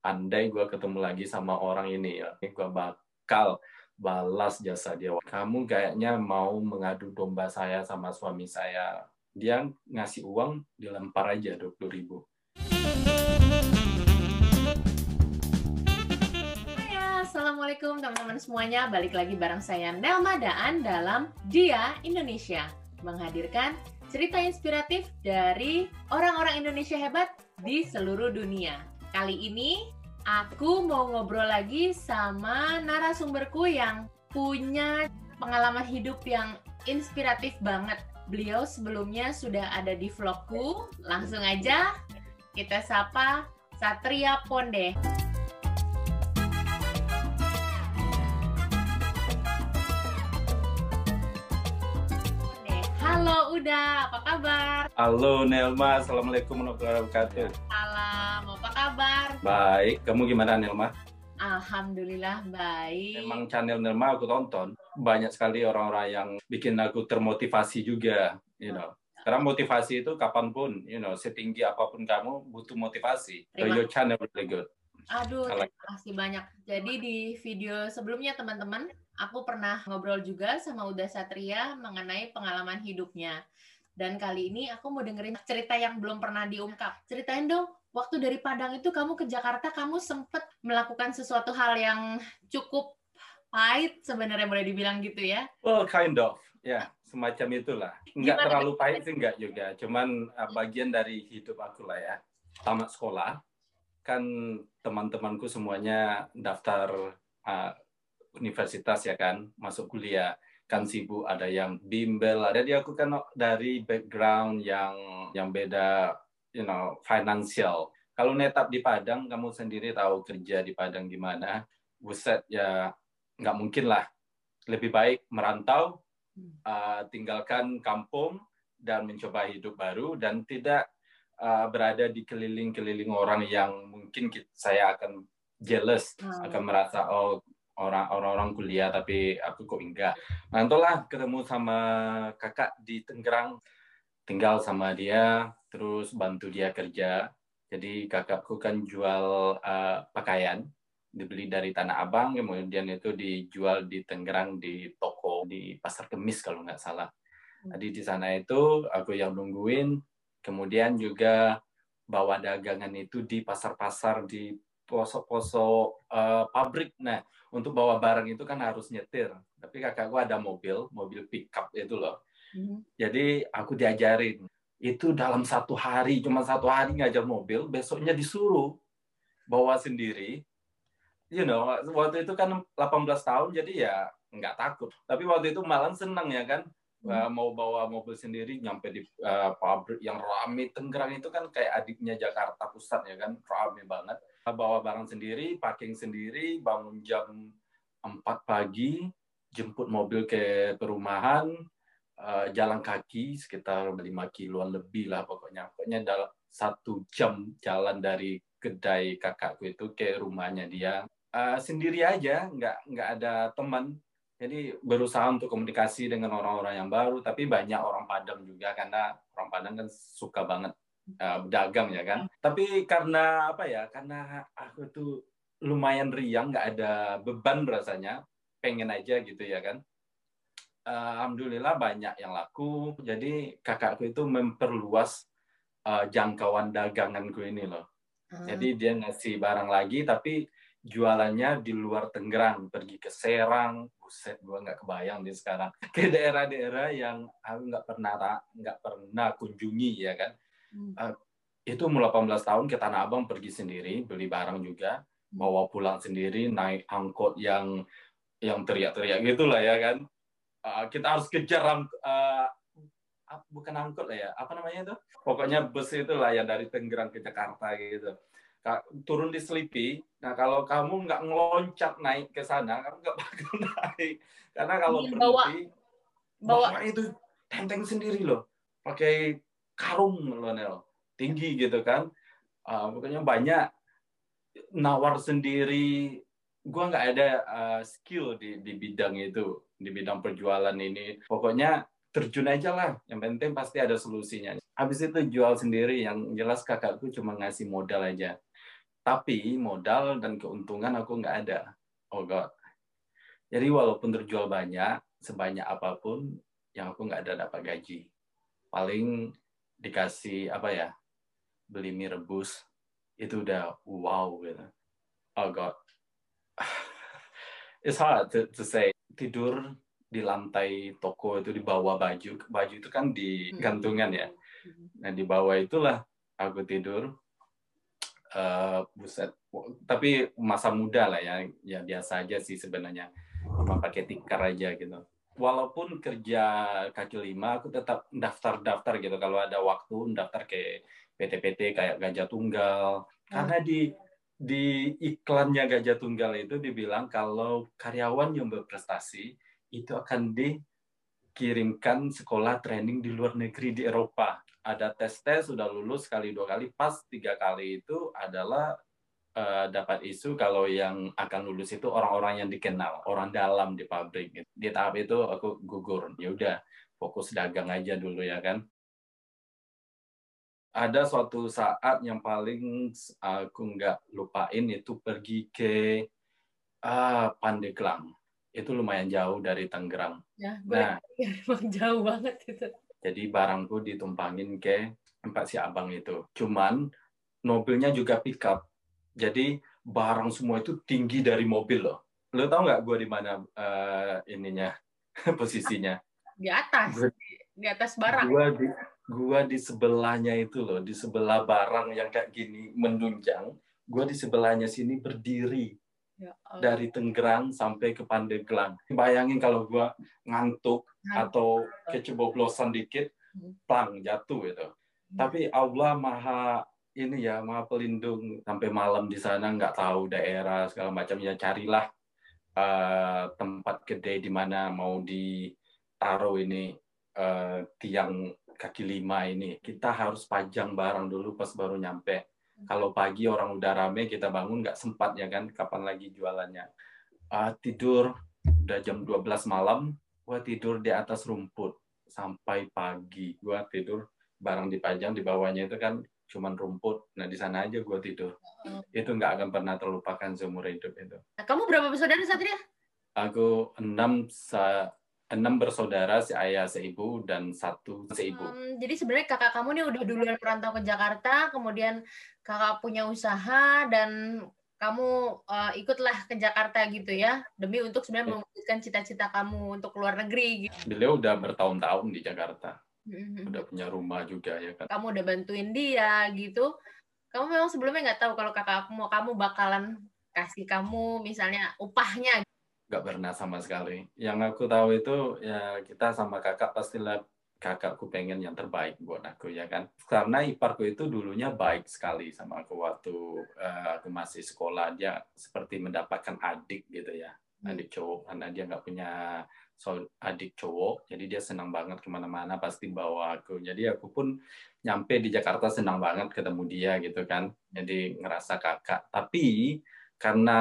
andai gue ketemu lagi sama orang ini ya, gue bakal balas jasa dia. Kamu kayaknya mau mengadu domba saya sama suami saya. Dia ngasih uang, dilempar aja 20 ribu. Hai, Assalamualaikum teman-teman semuanya. Balik lagi bareng saya Nelma Daan dalam Dia Indonesia. Menghadirkan cerita inspiratif dari orang-orang Indonesia hebat di seluruh dunia. Kali ini aku mau ngobrol lagi sama narasumberku yang punya pengalaman hidup yang inspiratif banget. Beliau sebelumnya sudah ada di vlogku. Langsung aja kita sapa Satria Ponde. Halo Uda, apa kabar? Halo Nelma, Assalamualaikum warahmatullahi wabarakatuh. Salam, apa kabar? Baik, kamu gimana Nelma? Alhamdulillah baik. Emang channel Nelma aku tonton, banyak sekali orang-orang yang bikin aku termotivasi juga, you know. Karena motivasi itu kapan pun, you know, setinggi apa pun kamu butuh motivasi. So your channel really good. Aduh, like terima kasih banyak. Jadi di video sebelumnya teman-teman, aku pernah ngobrol juga sama Uda Satria mengenai pengalaman hidupnya. Dan kali ini aku mau dengerin cerita yang belum pernah diungkap. Ceritain dong, waktu dari Padang itu kamu ke Jakarta, kamu sempet melakukan sesuatu hal yang cukup pahit sebenarnya boleh dibilang gitu ya. Well, kind of, ya, semacam itulah. Nggak Gimana terlalu pahit sih, nggak juga. Cuman uh, bagian dari hidup aku lah ya. Tamat sekolah, kan teman-temanku semuanya daftar uh, universitas ya kan, masuk kuliah. Kan sibuk, ada yang bimbel, ada dia aku kan dari background yang yang beda, you know, financial. Kalau netap di Padang, kamu sendiri tahu kerja di Padang gimana. Buset, ya nggak mungkin lah. Lebih baik merantau, uh, tinggalkan kampung dan mencoba hidup baru dan tidak uh, berada di keliling-keliling orang yang mungkin kita, saya akan jealous, Hmm. akan merasa oh orang orang-orang kuliah tapi aku kok enggak. Nah, itulah ketemu sama kakak di Tangerang, tinggal sama dia, terus bantu dia kerja. Jadi kakakku kan jual uh, pakaian, dibeli dari Tanah Abang, kemudian itu dijual di Tangerang di toko di Pasar Kemis kalau nggak salah. Jadi di sana itu aku yang nungguin, kemudian juga bawa dagangan itu di pasar-pasar di pelosok-pelosok uh, pabrik. Nah, untuk bawa barang itu kan harus nyetir. Tapi kakakku ada mobil, mobil pickup itu loh. Jadi aku diajarin. Itu dalam satu hari, cuma satu hari ngajar mobil, besoknya disuruh bawa sendiri. You know, waktu itu kan 18 tahun, jadi ya nggak takut. Tapi waktu itu malah senang ya kan, Uh, mau bawa mobil sendiri nyampe di uh, pabrik yang rame Tangerang itu kan kayak adiknya Jakarta Pusat ya kan, rame banget. Bawa barang sendiri, parking sendiri, bangun jam 4 pagi, jemput mobil ke perumahan, uh, jalan kaki sekitar 5 kiloan lebih lah pokoknya. Pokoknya dalam satu jam jalan dari kedai kakakku itu ke rumahnya dia. Uh, sendiri aja, nggak nggak ada teman. Jadi berusaha untuk komunikasi dengan orang-orang yang baru, tapi banyak orang Padang juga karena orang Padang kan suka banget uh, berdagang ya kan. Tapi karena apa ya? Karena aku tuh lumayan riang, nggak ada beban rasanya, pengen aja gitu ya kan. Uh, Alhamdulillah banyak yang laku. Jadi kakakku itu memperluas uh, jangkauan daganganku ini loh. Ah. Jadi dia ngasih barang lagi, tapi jualannya di luar Tangerang, pergi ke Serang, buset, gua nggak kebayang di sekarang ke daerah-daerah yang aku nggak pernah nggak pernah kunjungi ya kan. Hmm. Uh, itu umur 18 tahun ke Tanah Abang pergi sendiri, beli barang juga, bawa pulang sendiri, naik angkot yang yang teriak-teriak gitulah ya kan. Uh, kita harus kejar uh, bukan angkot lah ya, apa namanya itu? Pokoknya bus itulah yang dari Tangerang ke Jakarta gitu. Turun di Selipi, nah kalau kamu nggak ngeloncat naik ke sana, kamu nggak bakal naik. Karena kalau Ingin berhenti, bawa bawa itu tenteng sendiri loh, pakai karung loh Nel, tinggi gitu kan. Uh, pokoknya banyak nawar sendiri. Gua nggak ada uh, skill di di bidang itu, di bidang perjualan ini. Pokoknya terjun aja lah. Yang penting pasti ada solusinya. Habis itu jual sendiri. Yang jelas kakakku cuma ngasih modal aja. tapi modal dan keuntungan aku nggak ada. Oh god. Jadi walaupun terjual banyak, sebanyak apa pun, yang aku nggak ada dapat gaji. Paling dikasih apa ya, beli mie rebus, itu udah wow gitu. Oh god. It's hard to, to say. Tidur di lantai toko itu di bawah baju. Baju itu kan di gantungan ya. Nah di bawah itulah aku tidur. Uh, buset. Tapi masa muda lah ya. Ya biasa aja sih sebenarnya. Cuma pakai tikar aja gitu. Walaupun kerja kaki lima aku tetap daftar-daftar gitu. Kalau ada waktu daftar ke PT-PT kayak Gajah Tunggal. Karena di di iklannya Gajah Tunggal itu dibilang kalau karyawan yang berprestasi itu akan dikirimkan sekolah training di luar negeri di Eropa. Ada tes-tes sudah lulus sekali dua kali pas tiga kali itu adalah uh, dapat isu kalau yang akan lulus itu orang-orang yang dikenal orang dalam di pabrik. Di tahap itu aku gugur ya udah fokus dagang aja dulu ya kan ada suatu saat yang paling aku nggak lupain itu pergi ke uh, Pandeglang itu lumayan jauh dari Tangerang. Ya, nah, jauh banget itu. Jadi barangku ditumpangin ke tempat si abang itu. Cuman mobilnya juga pickup. Jadi barang semua itu tinggi dari mobil loh. Lo tau nggak gue di mana uh, ininya posisinya? Di atas. Di atas barang. Gua di gua di sebelahnya itu loh, di sebelah barang yang kayak gini menunjang. Gua di sebelahnya sini berdiri. Ya, dari Tenggerang sampai ke Pandeglang. Bayangin kalau gua ngantuk atau keceboblosan dikit, hmm. plang jatuh itu. Hmm. Tapi Allah maha ini ya maha pelindung sampai malam di sana nggak tahu daerah segala macam ya carilah uh, tempat gede di mana mau ditaruh ini uh, tiang kaki lima ini. Kita harus pajang barang dulu pas baru nyampe. Kalau pagi orang udah rame kita bangun nggak sempat ya kan kapan lagi jualannya. Uh, tidur udah jam 12 malam gua tidur di atas rumput. Sampai pagi gua tidur barang dipajang di bawahnya itu kan cuman rumput. Nah di sana aja gua tidur. Oh. itu nggak akan pernah terlupakan seumur hidup itu. Nah, kamu berapa bersaudara Satria? Aku enam sa enam bersaudara, si ayah, seibu, dan satu seibu. Hmm, jadi sebenarnya kakak kamu nih udah duluan perantau ke Jakarta, kemudian kakak punya usaha, dan kamu uh, ikutlah ke Jakarta gitu ya, demi untuk sebenarnya ya. mewujudkan cita-cita kamu untuk luar negeri. Gitu. Beliau udah bertahun-tahun di Jakarta, mm-hmm. udah punya rumah juga ya kan. Kamu udah bantuin dia gitu. Kamu memang sebelumnya nggak tahu kalau kakak kamu kamu bakalan kasih kamu misalnya upahnya nggak pernah sama sekali. Yang aku tahu itu ya kita sama kakak pastilah kakakku pengen yang terbaik buat aku ya kan. Karena iparku itu dulunya baik sekali sama aku waktu uh, aku masih sekolah dia seperti mendapatkan adik gitu ya hmm. adik cowok karena dia nggak punya so, adik cowok jadi dia senang banget ke mana-mana pasti bawa aku jadi aku pun nyampe di Jakarta senang banget ketemu dia gitu kan jadi ngerasa kakak tapi karena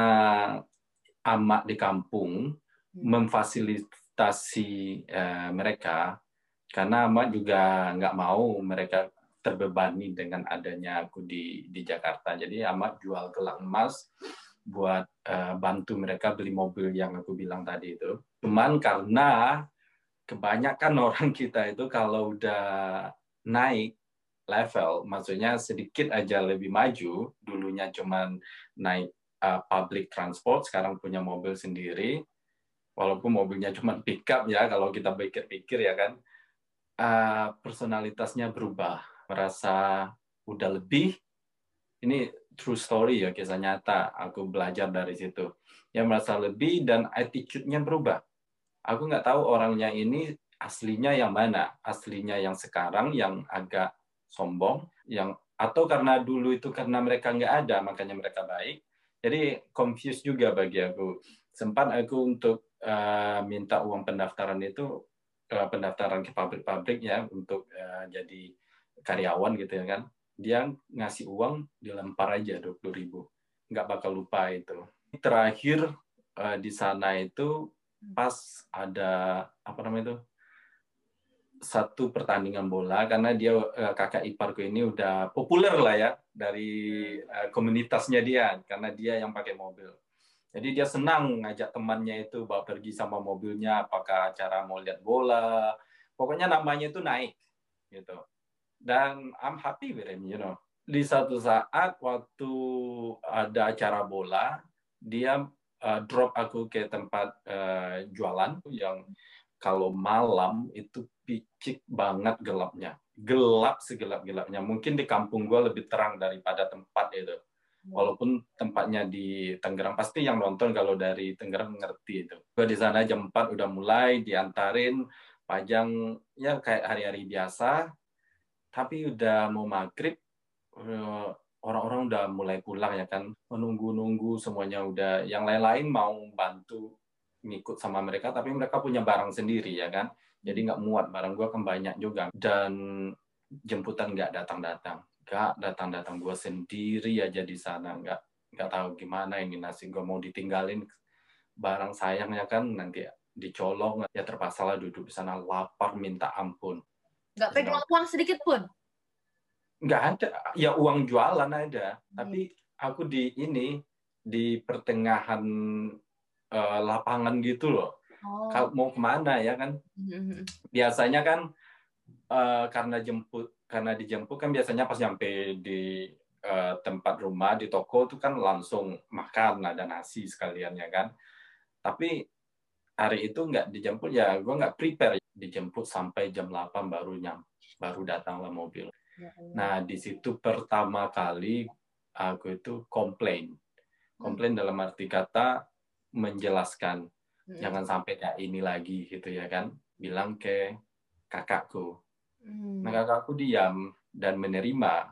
amak di kampung hmm. memfasilitasi uh, mereka karena amak juga nggak mau mereka terbebani dengan adanya aku di di Jakarta. Jadi amak jual gelang emas buat uh, bantu mereka beli mobil yang aku bilang tadi itu. Cuman karena kebanyakan orang kita itu kalau udah naik level, maksudnya sedikit aja lebih maju, dulunya cuman naik uh, public transport, sekarang punya mobil sendiri, walaupun mobilnya cuma pickup ya, kalau kita pikir-pikir ya kan, uh, personalitasnya berubah, merasa udah lebih. Ini true story ya, kisah nyata. Aku belajar dari situ. Yang merasa lebih dan attitude-nya berubah. Aku nggak tahu orangnya ini aslinya yang mana, aslinya yang sekarang yang agak sombong, yang atau karena dulu itu karena mereka nggak ada makanya mereka baik, jadi confused juga bagi aku. Sempat aku untuk uh, minta uang pendaftaran itu uh, pendaftaran ke pabrik-pabrik ya untuk uh, jadi karyawan gitu ya kan. Dia ngasih uang dilempar aja 20 ribu. Nggak bakal lupa itu. Terakhir uh, di sana itu pas ada apa namanya itu satu pertandingan bola karena dia kakak iparku ini udah populer lah ya dari uh, komunitasnya dia karena dia yang pakai mobil. Jadi dia senang ngajak temannya itu bawa pergi sama mobilnya, apakah acara mau lihat bola, pokoknya namanya itu naik gitu. Dan I'm happy with him, you know. Di satu saat waktu ada acara bola, dia uh, drop aku ke tempat uh, jualan yang kalau malam itu picik banget gelapnya. Gelap segelap-gelapnya. Mungkin di kampung gue lebih terang daripada tempat itu. Walaupun tempatnya di Tangerang pasti yang nonton kalau dari Tangerang ngerti itu. Gue di sana jam 4 udah mulai diantarin pajang ya kayak hari-hari biasa, tapi udah mau maghrib eh, orang-orang udah mulai pulang ya kan. Menunggu-nunggu semuanya udah. Yang lain-lain mau bantu ngikut sama mereka tapi mereka punya barang sendiri ya kan jadi nggak muat barang gue kan banyak juga. Dan jemputan nggak datang-datang. Nggak datang-datang gue sendiri aja di sana. Nggak nggak tahu gimana ini nasi gue mau ditinggalin. Barang sayangnya kan nanti dicolong. Ya terpaksa lah duduk di sana lapar minta ampun. Nggak pegang uang sedikit pun? Nggak ada. Ya uang jualan ada hmm. tapi aku di ini di pertengahan uh, lapangan gitu loh oh. kalau mau ke mana ya kan hmm, hmm, hmm. biasanya kan uh, karena jemput karena dijemput kan biasanya pas nyampe di uh, tempat rumah di toko itu kan langsung makan ada nasi sekalian ya kan tapi hari itu nggak dijemput ya gue nggak prepare dijemput sampai jam 8 baru nyam baru datanglah mobil ya, nah di situ pertama kali aku itu komplain komplain hmm. dalam arti kata menjelaskan hmm. jangan sampai kayak ini lagi gitu ya kan bilang ke kakakku Hmm. Nah kakakku diam dan menerima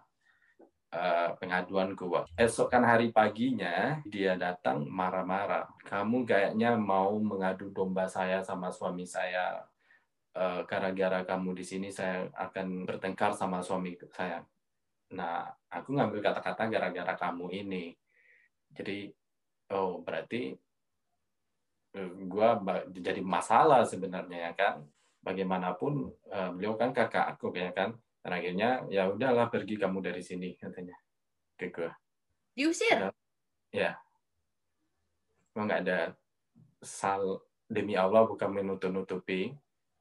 uh, pengaduanku. Esok kan hari paginya dia datang marah-marah. Kamu kayaknya mau mengadu domba saya sama suami saya. Uh, gara-gara kamu di sini saya akan bertengkar sama suami saya. Nah, aku ngambil kata-kata gara-gara kamu ini. Jadi, oh berarti gua jadi masalah sebenarnya ya kan. Bagaimanapun uh, beliau kan kakak aku ya kan. Dan akhirnya ya udahlah pergi kamu dari sini katanya ke gue diusir? Ya. Gue nggak ada sal demi Allah bukan menutup-nutupi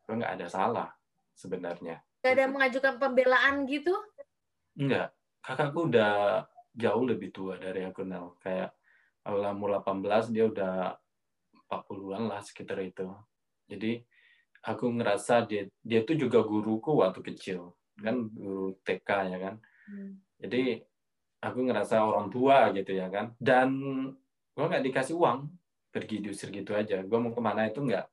gue nggak ada salah sebenarnya. Gak ada mengajukan pembelaan gitu? Enggak kakakku udah jauh lebih tua dari aku Nel. Kayak awal umur 18 dia udah 40-an lah sekitar itu. Jadi aku ngerasa dia dia tuh juga guruku waktu kecil kan guru TK ya kan. Hmm. jadi aku ngerasa orang tua gitu ya kan. Dan gue nggak dikasih uang pergi diusir gitu aja. Gue mau ke mana itu nggak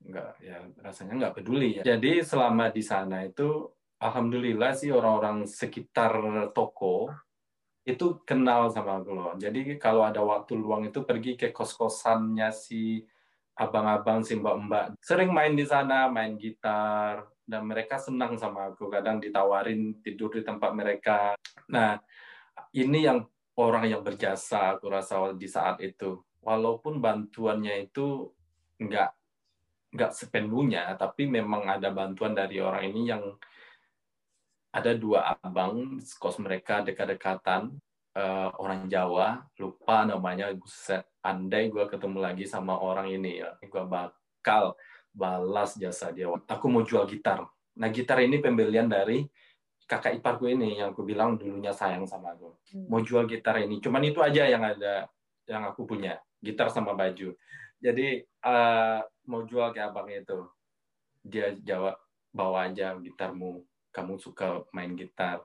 nggak ya rasanya nggak peduli ya. Jadi selama di sana itu alhamdulillah sih orang-orang sekitar toko itu kenal sama aku loh jadi kalau ada waktu luang itu pergi ke kos-kosannya si abang-abang si mbak-mbak sering main di sana, main gitar, dan mereka senang sama aku. Kadang ditawarin tidur di tempat mereka. Nah, ini yang orang yang berjasa aku rasa di saat itu. Walaupun bantuannya itu nggak nggak sepenuhnya, tapi memang ada bantuan dari orang ini yang ada dua abang kos mereka dekat-dekatan uh, orang Jawa. Lupa namanya Buset. Andai gue ketemu lagi sama orang ini ya gue bakal balas jasa dia. Aku mau jual gitar. Nah gitar ini pembelian dari kakak ipar gue ini yang aku bilang dulunya sayang sama gue hmm. mau jual gitar ini. Cuman itu aja yang ada yang aku punya. Gitar sama baju. Jadi uh, mau jual ke abang itu. Dia jawab bawa aja gitarmu kamu suka main gitar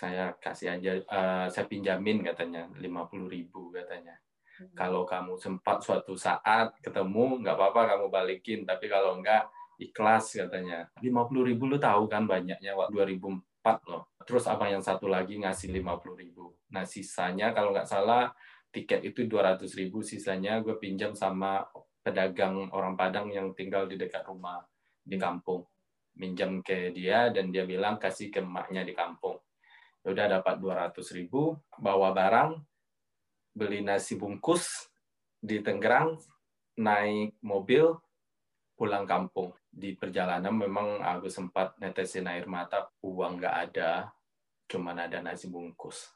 saya kasih aja uh, saya pinjamin katanya lima puluh ribu katanya. Hmm. kalau kamu sempat suatu saat ketemu nggak apa-apa kamu balikin. Tapi kalau enggak ikhlas katanya. lima puluh ribu lu tahu kan banyaknya waktu 2004 loh. Terus apa yang satu lagi ngasih lima puluh ribu? Nah sisanya kalau nggak salah tiket itu dua ratus ribu sisanya gue pinjam sama pedagang orang Padang yang tinggal di dekat rumah di kampung minjam ke dia dan dia bilang kasih ke emaknya di kampung Ya udah dapat 200 ribu, bawa barang, beli nasi bungkus di Tenggerang, naik mobil, pulang kampung. Di perjalanan memang aku sempat netesin air mata, uang nggak ada, cuman ada nasi bungkus.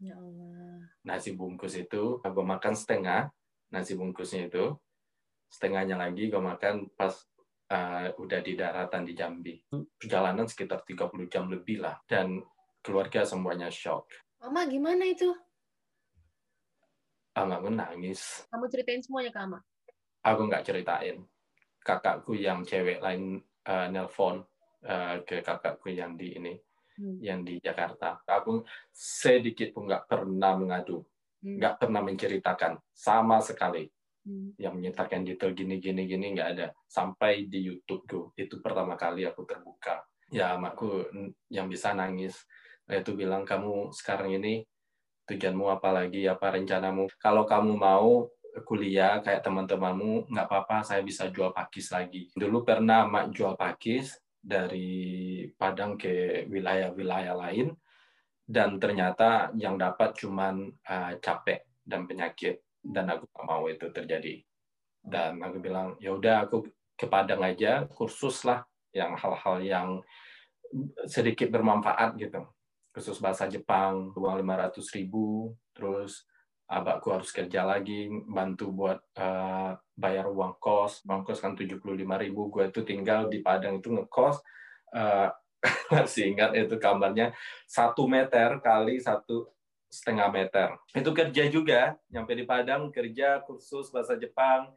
Ya Allah. Nasi bungkus itu gue makan setengah, nasi bungkusnya itu setengahnya lagi gue makan pas uh, udah di daratan di Jambi. Perjalanan sekitar 30 jam lebih lah dan keluarga semuanya shock. Mama gimana itu? Ama gue nangis. Kamu ceritain semuanya ke Ama? Aku nggak ceritain. Kakakku yang cewek lain uh, nelpon uh, ke kakakku yang di ini, hmm. yang di Jakarta. Aku sedikit pun nggak pernah mengadu, hmm. nggak hmm. pernah menceritakan sama sekali. Hmm. Yang menyertakan detail gini gini gini nggak ada. Sampai di YouTube tuh itu pertama kali aku terbuka. Ya makku yang bisa nangis itu bilang kamu sekarang ini tujuanmu apa lagi, apa rencanamu. Kalau kamu mau kuliah kayak teman-temanmu, nggak apa-apa, saya bisa jual pakis lagi. Dulu pernah mak jual pakis dari Padang ke wilayah-wilayah lain, dan ternyata yang dapat cuman uh, capek dan penyakit, dan aku nggak mau itu terjadi. Dan aku bilang, ya udah aku ke Padang aja, kursus lah, yang hal-hal yang sedikit bermanfaat gitu khusus bahasa Jepang uang 500 ribu terus abakku harus kerja lagi bantu buat uh, bayar uang kos uang kos kan 75 ribu gue itu tinggal di Padang itu ngekos uh, masih ingat itu kamarnya satu meter kali satu setengah meter. Itu kerja juga nyampe di Padang kerja kursus bahasa Jepang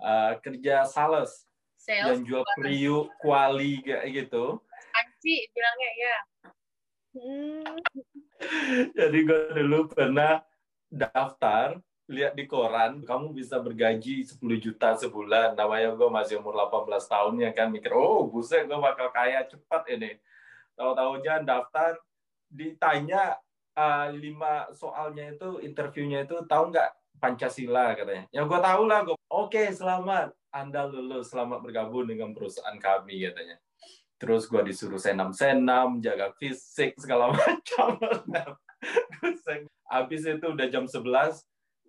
uh, kerja sales, sales dan jual priuk kuali kayak gitu. Anci bilangnya ya Hmm. Jadi gue dulu pernah daftar lihat di koran kamu bisa bergaji 10 juta sebulan. Namanya gue masih umur 18 tahun ya kan mikir oh buset gue bakal kaya cepat ini. Tahu jangan daftar ditanya uh, lima soalnya itu interviewnya itu tahu nggak Pancasila katanya? Ya gue tahu lah gue oke okay, selamat. Anda lulus selamat bergabung dengan perusahaan kami katanya. Terus gue disuruh senam senam jaga fisik segala macam. Habis itu udah jam 11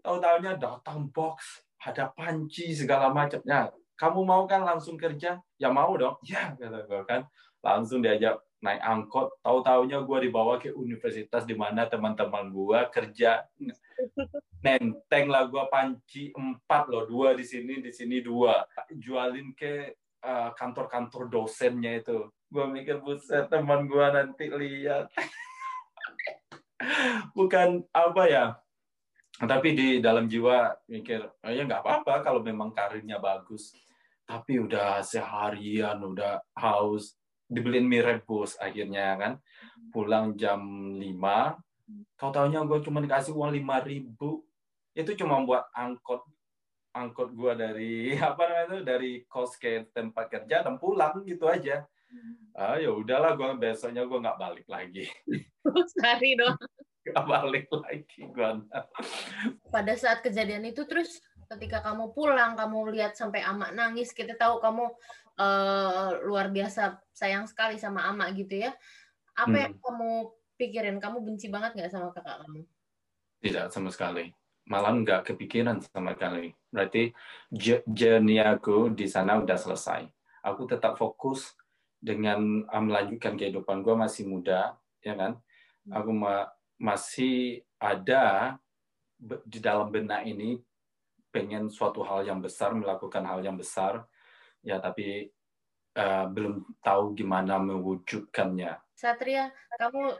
tahu tahunya datang box ada panci segala macamnya kamu mau kan langsung kerja? Ya mau dong. Ya kata gue kan. Langsung diajak naik angkot tahu tahunya gue dibawa ke universitas di mana teman-teman gue kerja nenteng lah gue panci empat loh dua di sini di sini dua jualin ke Eh, kantor-kantor dosennya itu. Gue mikir, buset teman gue nanti lihat. Bukan apa ya, tapi di dalam jiwa mikir, oh, ya nggak apa-apa kalau memang karirnya bagus. Tapi udah seharian, udah haus, dibeliin mie rebus akhirnya kan. Pulang jam 5, tau taunya gue cuma dikasih uang 5 ribu. Itu cuma buat angkot angkut gue dari apa namanya itu dari kos ke tempat kerja dan pulang gitu aja hmm. ah ya udahlah gue besoknya gue nggak balik lagi sehari dong nggak balik lagi gue pada saat kejadian itu terus ketika kamu pulang kamu lihat sampai amak nangis kita tahu kamu uh, luar biasa sayang sekali sama amak gitu ya apa hmm. yang kamu pikirin kamu benci banget nggak sama kakak kamu tidak sama sekali malah nggak kepikiran sama sekali. Berarti journey aku di sana udah selesai. Aku tetap fokus dengan ah, melanjutkan kehidupan gue masih muda, ya kan? Aku ma masih ada di dalam benak ini pengen suatu hal yang besar, melakukan hal yang besar, ya tapi uh, belum tahu gimana mewujudkannya. Satria, kamu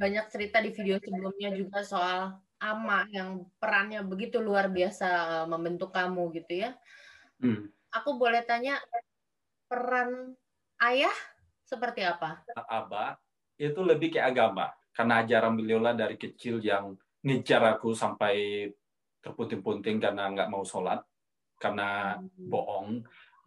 banyak cerita di video sebelumnya juga soal Ama yang perannya begitu luar biasa membentuk kamu gitu ya. Hmm. Aku boleh tanya peran ayah seperti apa? Abah itu lebih ke agama karena ajaran beliau lah dari kecil yang ngejar aku sampai terpunting-punting karena nggak mau sholat karena hmm.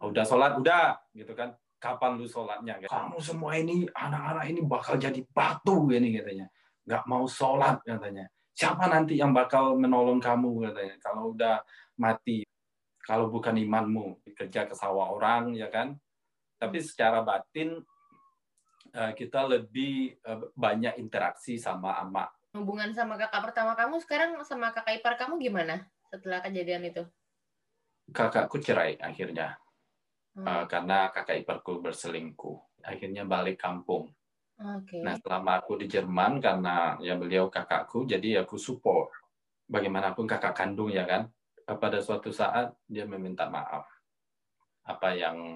Bohong udah sholat udah gitu kan. Kapan lu sholatnya? Kamu semua ini anak-anak ini bakal jadi batu ini katanya. Nggak mau sholat katanya. Siapa nanti yang bakal menolong kamu? katanya. Kalau udah mati kalau bukan imanmu kerja ke sawah orang ya kan. Tapi secara batin eh, kita lebih eh, banyak interaksi sama ama hubungan sama kakak pertama kamu sekarang sama kakak ipar kamu gimana setelah kejadian itu? Kakakku cerai akhirnya. hmm. Uh, karena kakak iparku berselingkuh akhirnya balik kampung Oke. Nah, selama aku di Jerman karena ya beliau kakakku, jadi aku support. Bagaimanapun kakak kandung ya kan. Pada suatu saat dia meminta maaf apa yang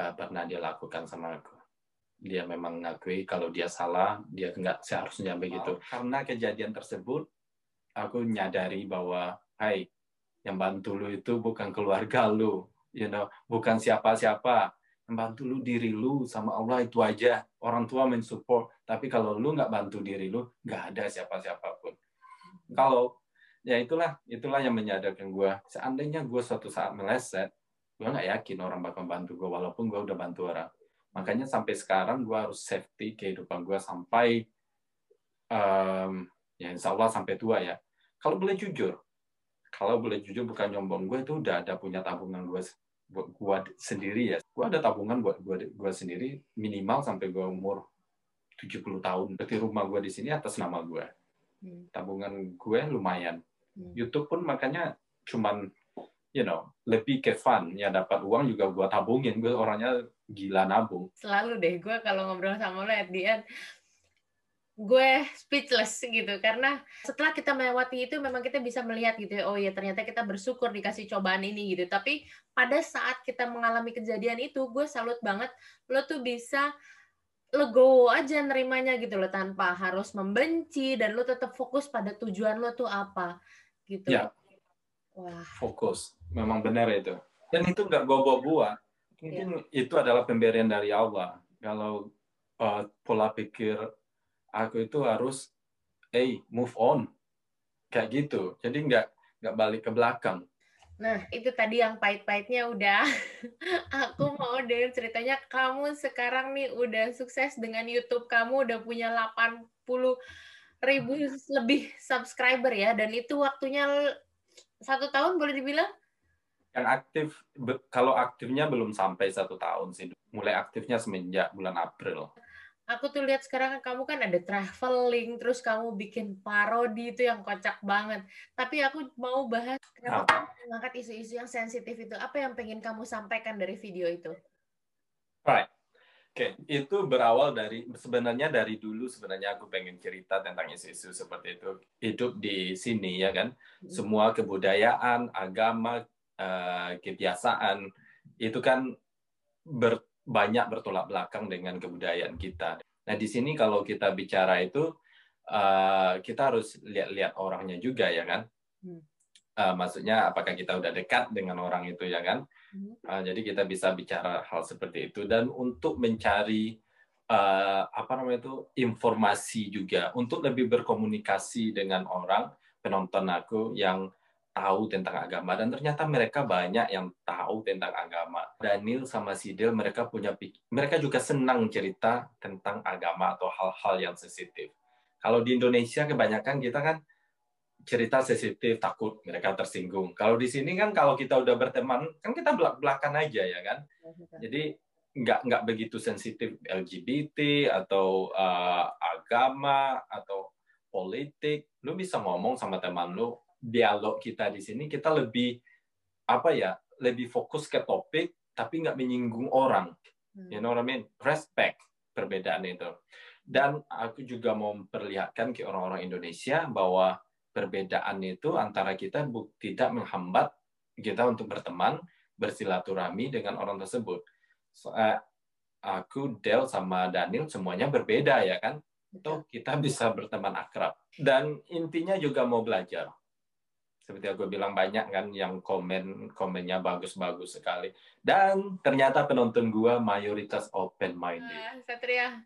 uh, pernah dia lakukan sama aku. Dia memang mengakui kalau dia salah, dia nggak seharusnya begitu. Karena kejadian tersebut, aku menyadari bahwa, hai, yang bantu lu itu bukan keluarga lu, you know, bukan siapa-siapa. Bantu lu diri lu sama Allah itu aja. Orang tua mensupport, tapi kalau lu nggak bantu diri lu, nggak ada siapa-siapa pun. Kalau ya itulah, itulah yang menyadarkan gue. Seandainya gue suatu saat meleset, gue nggak yakin orang bakal bantu gue walaupun gue udah bantu orang makanya sampai sekarang gue harus safety kehidupan gue sampai um, ya insya Allah sampai tua ya kalau boleh jujur kalau boleh jujur bukan nyombong gue itu udah ada punya tabungan gue buat gue sendiri ya. Gue ada tabungan buat gue gue sendiri minimal sampai gue umur 70 tahun. Berarti rumah gue di sini atas nama gue hmm. tabungan gue lumayan. Hmm. YouTube pun makanya cuman you know lebih ke fun. Ya dapat uang juga buat tabungin. Gue orangnya gila nabung. Selalu deh gue kalau ngobrol sama lo at the end gue speechless gitu. Karena setelah kita melewati itu memang kita bisa melihat gitu ya oh ya ternyata kita bersyukur dikasih cobaan ini gitu. Tapi pada saat kita mengalami kejadian itu gue salut banget lo tuh bisa legowo aja nerimanya gitu loh tanpa harus membenci dan lo tetap fokus pada tujuan lo tuh apa gitu. Ya. Wah. fokus. Memang benar itu. Dan itu nggak gue buat mungkin yeah. itu adalah pemberian dari Allah. Kalau uh, pola pikir aku itu harus hey move on kayak gitu jadi nggak nggak balik ke belakang Nah, itu tadi yang pahit-pahitnya udah. Aku mau dengar ceritanya kamu sekarang nih udah sukses dengan YouTube kamu udah punya 80 ribu lebih subscriber ya dan itu waktunya satu tahun boleh dibilang? Yang aktif, kalau aktifnya belum sampai satu tahun sih. Mulai aktifnya semenjak bulan April. Aku tuh lihat sekarang kamu kan ada traveling, terus kamu bikin parodi itu yang kocak banget. Tapi aku mau bahas kenapa mengangkat isu-isu yang sensitif itu. Apa yang pengen kamu sampaikan dari video itu? Right. Oke, okay. itu berawal dari sebenarnya dari dulu sebenarnya aku pengen cerita tentang isu-isu seperti itu. Hidup di sini ya kan, hmm. semua kebudayaan, agama, uh, kebiasaan itu kan ber, banyak bertolak belakang dengan kebudayaan kita. Nah di sini kalau kita bicara itu uh, kita harus lihat-lihat orangnya juga ya kan. Uh, maksudnya apakah kita udah dekat dengan orang itu ya kan? Uh, jadi kita bisa bicara hal seperti itu dan untuk mencari uh, apa namanya itu informasi juga untuk lebih berkomunikasi dengan orang penonton aku yang tahu tentang agama dan ternyata mereka banyak yang tahu tentang agama. Daniel sama Sidel mereka punya mereka juga senang cerita tentang agama atau hal-hal yang sensitif. Kalau di Indonesia kebanyakan kita kan cerita sensitif, takut mereka tersinggung. Kalau di sini kan kalau kita udah berteman, kan kita belak belakan aja ya kan. Jadi nggak nggak begitu sensitif LGBT atau uh, agama atau politik. Lu bisa ngomong sama teman lu, dialog kita di sini kita lebih apa ya, lebih fokus ke topik tapi nggak menyinggung orang. Hmm. You know what I mean? Respect perbedaan itu. Dan aku juga mau memperlihatkan ke orang-orang Indonesia bahwa perbedaan itu antara kita tidak menghambat kita untuk berteman, bersilaturahmi dengan orang tersebut. So, uh, aku, Del, sama Daniel semuanya berbeda ya kan? Itu kita bisa berteman akrab. Dan intinya juga mau belajar. Seperti aku bilang banyak kan yang komen komennya bagus-bagus sekali. Dan ternyata penonton gua mayoritas open minded. Nah, Satria,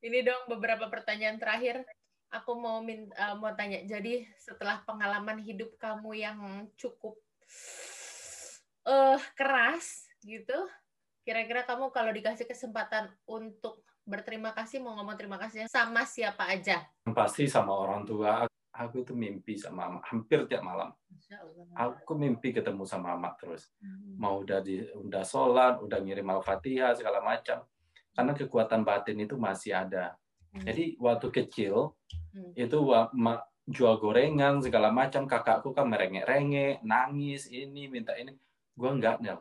ini dong beberapa pertanyaan terakhir aku mau min, uh, mau tanya. Jadi setelah pengalaman hidup kamu yang cukup uh, keras gitu, kira-kira kamu kalau dikasih kesempatan untuk berterima kasih mau ngomong terima kasih sama siapa aja? Pasti sama orang tua. Aku itu mimpi sama mama hampir tiap malam. Aku mimpi ketemu sama mama terus. Hmm. Mau udah di udah sholat, udah ngirim al-fatihah segala macam. Karena kekuatan batin itu masih ada. Hmm. Jadi waktu kecil hmm. itu jual gorengan segala macam kakakku kan merengek-rengek nangis ini minta ini gue enggak nih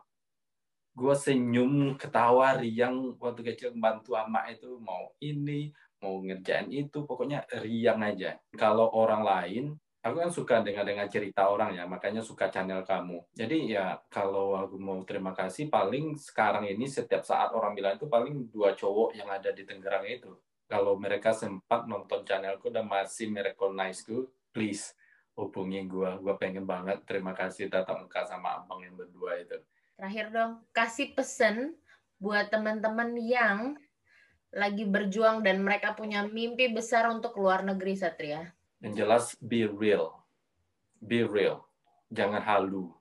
gue senyum ketawa riang waktu kecil bantu ama itu mau ini mau ngerjain itu pokoknya riang aja. Kalau orang lain aku kan suka dengan cerita orang ya makanya suka channel kamu. Jadi ya kalau aku mau terima kasih paling sekarang ini setiap saat orang bilang itu paling dua cowok yang ada di Tenggerang itu. Kalau mereka sempat nonton channelku dan masih merecognize ku please hubungi gue gue pengen banget terima kasih tatap muka sama abang yang berdua itu. Terakhir dong, kasih pesan buat teman-teman yang lagi berjuang dan mereka punya mimpi besar untuk luar negeri, Satria. Yang jelas, be real. Be real. Jangan halu.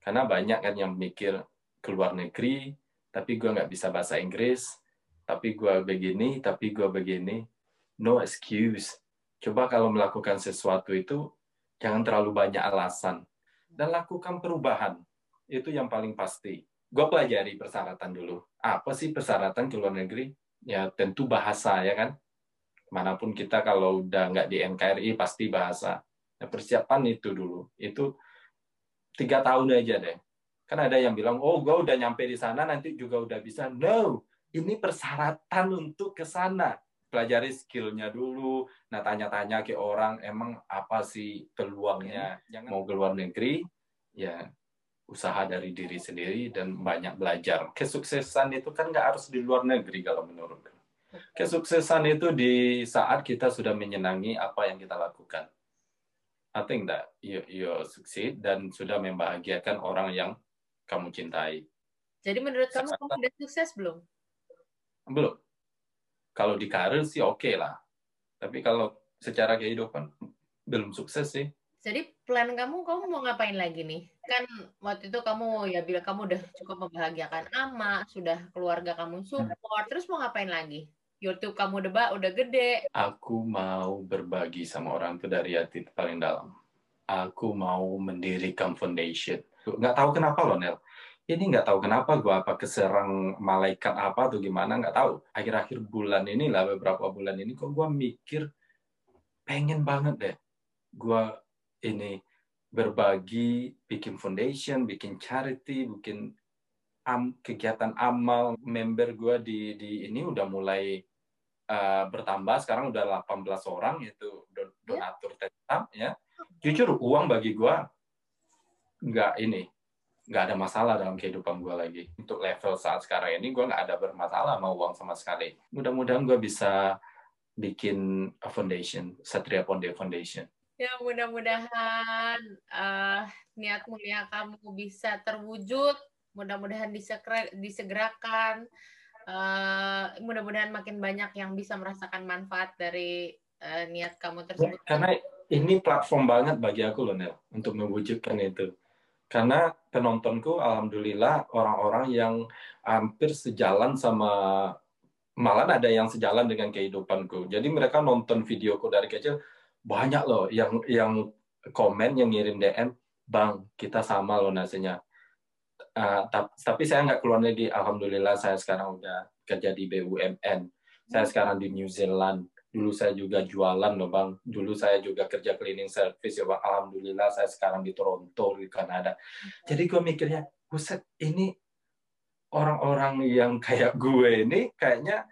Karena banyak kan yang mikir ke luar negeri, tapi gue nggak bisa bahasa Inggris, tapi gue begini, tapi gue begini. No excuse. Coba kalau melakukan sesuatu itu, jangan terlalu banyak alasan. Dan lakukan perubahan itu yang paling pasti. Gue pelajari persyaratan dulu. Apa sih persyaratan ke luar negeri? Ya tentu bahasa ya kan. Mana pun kita kalau udah nggak di NKRI pasti bahasa. Nah, persiapan itu dulu. Itu tiga tahun aja deh. Kan ada yang bilang, oh gue udah nyampe di sana nanti juga udah bisa. No, ini persyaratan untuk ke sana. Pelajari skillnya dulu. Nah tanya-tanya ke orang, emang apa sih peluangnya? Jangan mau ke luar negeri, ya usaha dari diri sendiri dan banyak belajar. Kesuksesan itu kan nggak harus di luar negeri kalau menurut Kesuksesan itu di saat kita sudah menyenangi apa yang kita lakukan. I think that you, you succeed dan sudah membahagiakan orang yang kamu cintai. Jadi menurut kamu kamu sudah sukses belum? Belum. Kalau di karir sih oke okay lah. Tapi kalau secara kehidupan belum sukses sih. Jadi plan kamu, kamu mau ngapain lagi nih? Kan waktu itu kamu ya bilang kamu udah cukup membahagiakan ama, sudah keluarga kamu support, terus mau ngapain lagi? YouTube kamu udah udah gede. Aku mau berbagi sama orang tuh dari hati paling dalam. Aku mau mendirikan foundation. Nggak tahu kenapa loh, Nel. Ini nggak tahu kenapa gue apa keserang malaikat apa atau gimana nggak tahu. Akhir-akhir bulan ini lah beberapa bulan ini kok gue mikir pengen banget deh gue ini berbagi, bikin foundation, bikin charity, bikin am, kegiatan amal member gue di di ini udah mulai uh, bertambah sekarang udah 18 orang itu don ya. donatur tetap ya. Jujur uang bagi gue nggak ini nggak ada masalah dalam kehidupan gue lagi untuk level saat sekarang ini gue nggak ada bermasalah sama uang sama sekali mudah-mudahan gue bisa bikin a foundation Satria Ponde Foundation Ya mudah-mudahan uh, niat mulia kamu bisa terwujud, mudah-mudahan disegerakan, uh, mudah-mudahan makin banyak yang bisa merasakan manfaat dari uh, niat kamu tersebut. Karena ini platform banget bagi aku loh Nel, untuk mewujudkan itu. Karena penontonku alhamdulillah orang-orang yang hampir sejalan sama malah ada yang sejalan dengan kehidupanku. Jadi mereka nonton videoku dari kecil, banyak loh yang yang komen yang ngirim DM bang kita sama loh nasinya. Uh, tapi saya nggak keluar lagi. Alhamdulillah saya sekarang udah kerja di BUMN saya hmm. sekarang di New Zealand. Dulu saya juga jualan loh bang. Dulu saya juga kerja cleaning service ya bang. Alhamdulillah saya sekarang di Toronto di Kanada. Hmm. jadi gue mikirnya buset ini orang-orang yang kayak gue ini kayaknya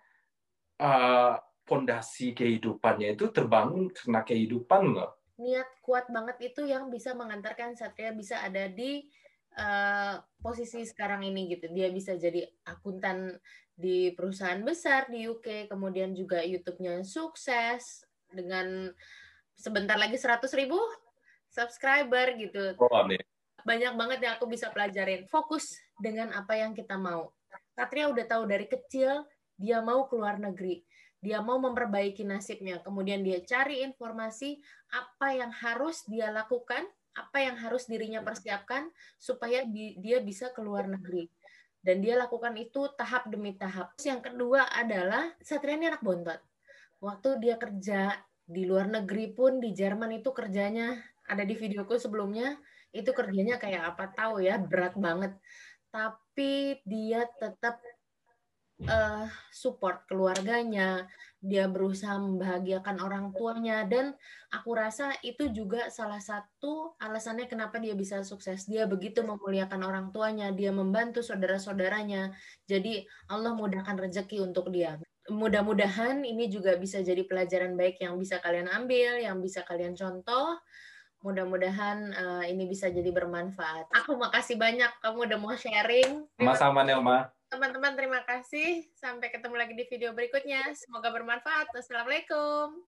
uh, fondasi kehidupannya itu terbangun karena kehidupan loh. Niat kuat banget itu yang bisa mengantarkan Satria bisa ada di uh, posisi sekarang ini gitu. Dia bisa jadi akuntan di perusahaan besar di UK, kemudian juga YouTube-nya sukses dengan sebentar lagi 100 ribu subscriber gitu. Oh, amin. Banyak banget yang aku bisa pelajarin. Fokus dengan apa yang kita mau. Satria udah tahu dari kecil dia mau keluar negeri dia mau memperbaiki nasibnya, kemudian dia cari informasi apa yang harus dia lakukan, apa yang harus dirinya persiapkan supaya dia bisa keluar negeri. Dan dia lakukan itu tahap demi tahap. Yang kedua adalah Satria ini anak bontot. Waktu dia kerja di luar negeri pun di Jerman itu kerjanya ada di videoku sebelumnya itu kerjanya kayak apa tahu ya berat banget tapi dia tetap uh, support keluarganya, dia berusaha membahagiakan orang tuanya dan aku rasa itu juga salah satu alasannya kenapa dia bisa sukses. Dia begitu memuliakan orang tuanya, dia membantu saudara-saudaranya. Jadi Allah mudahkan rezeki untuk dia. Mudah-mudahan ini juga bisa jadi pelajaran baik yang bisa kalian ambil, yang bisa kalian contoh. Mudah-mudahan uh, ini bisa jadi bermanfaat. Aku makasih banyak kamu udah mau sharing. Sama-sama Nelma. Teman-teman terima kasih. Sampai ketemu lagi di video berikutnya. Semoga bermanfaat. Wassalamualaikum.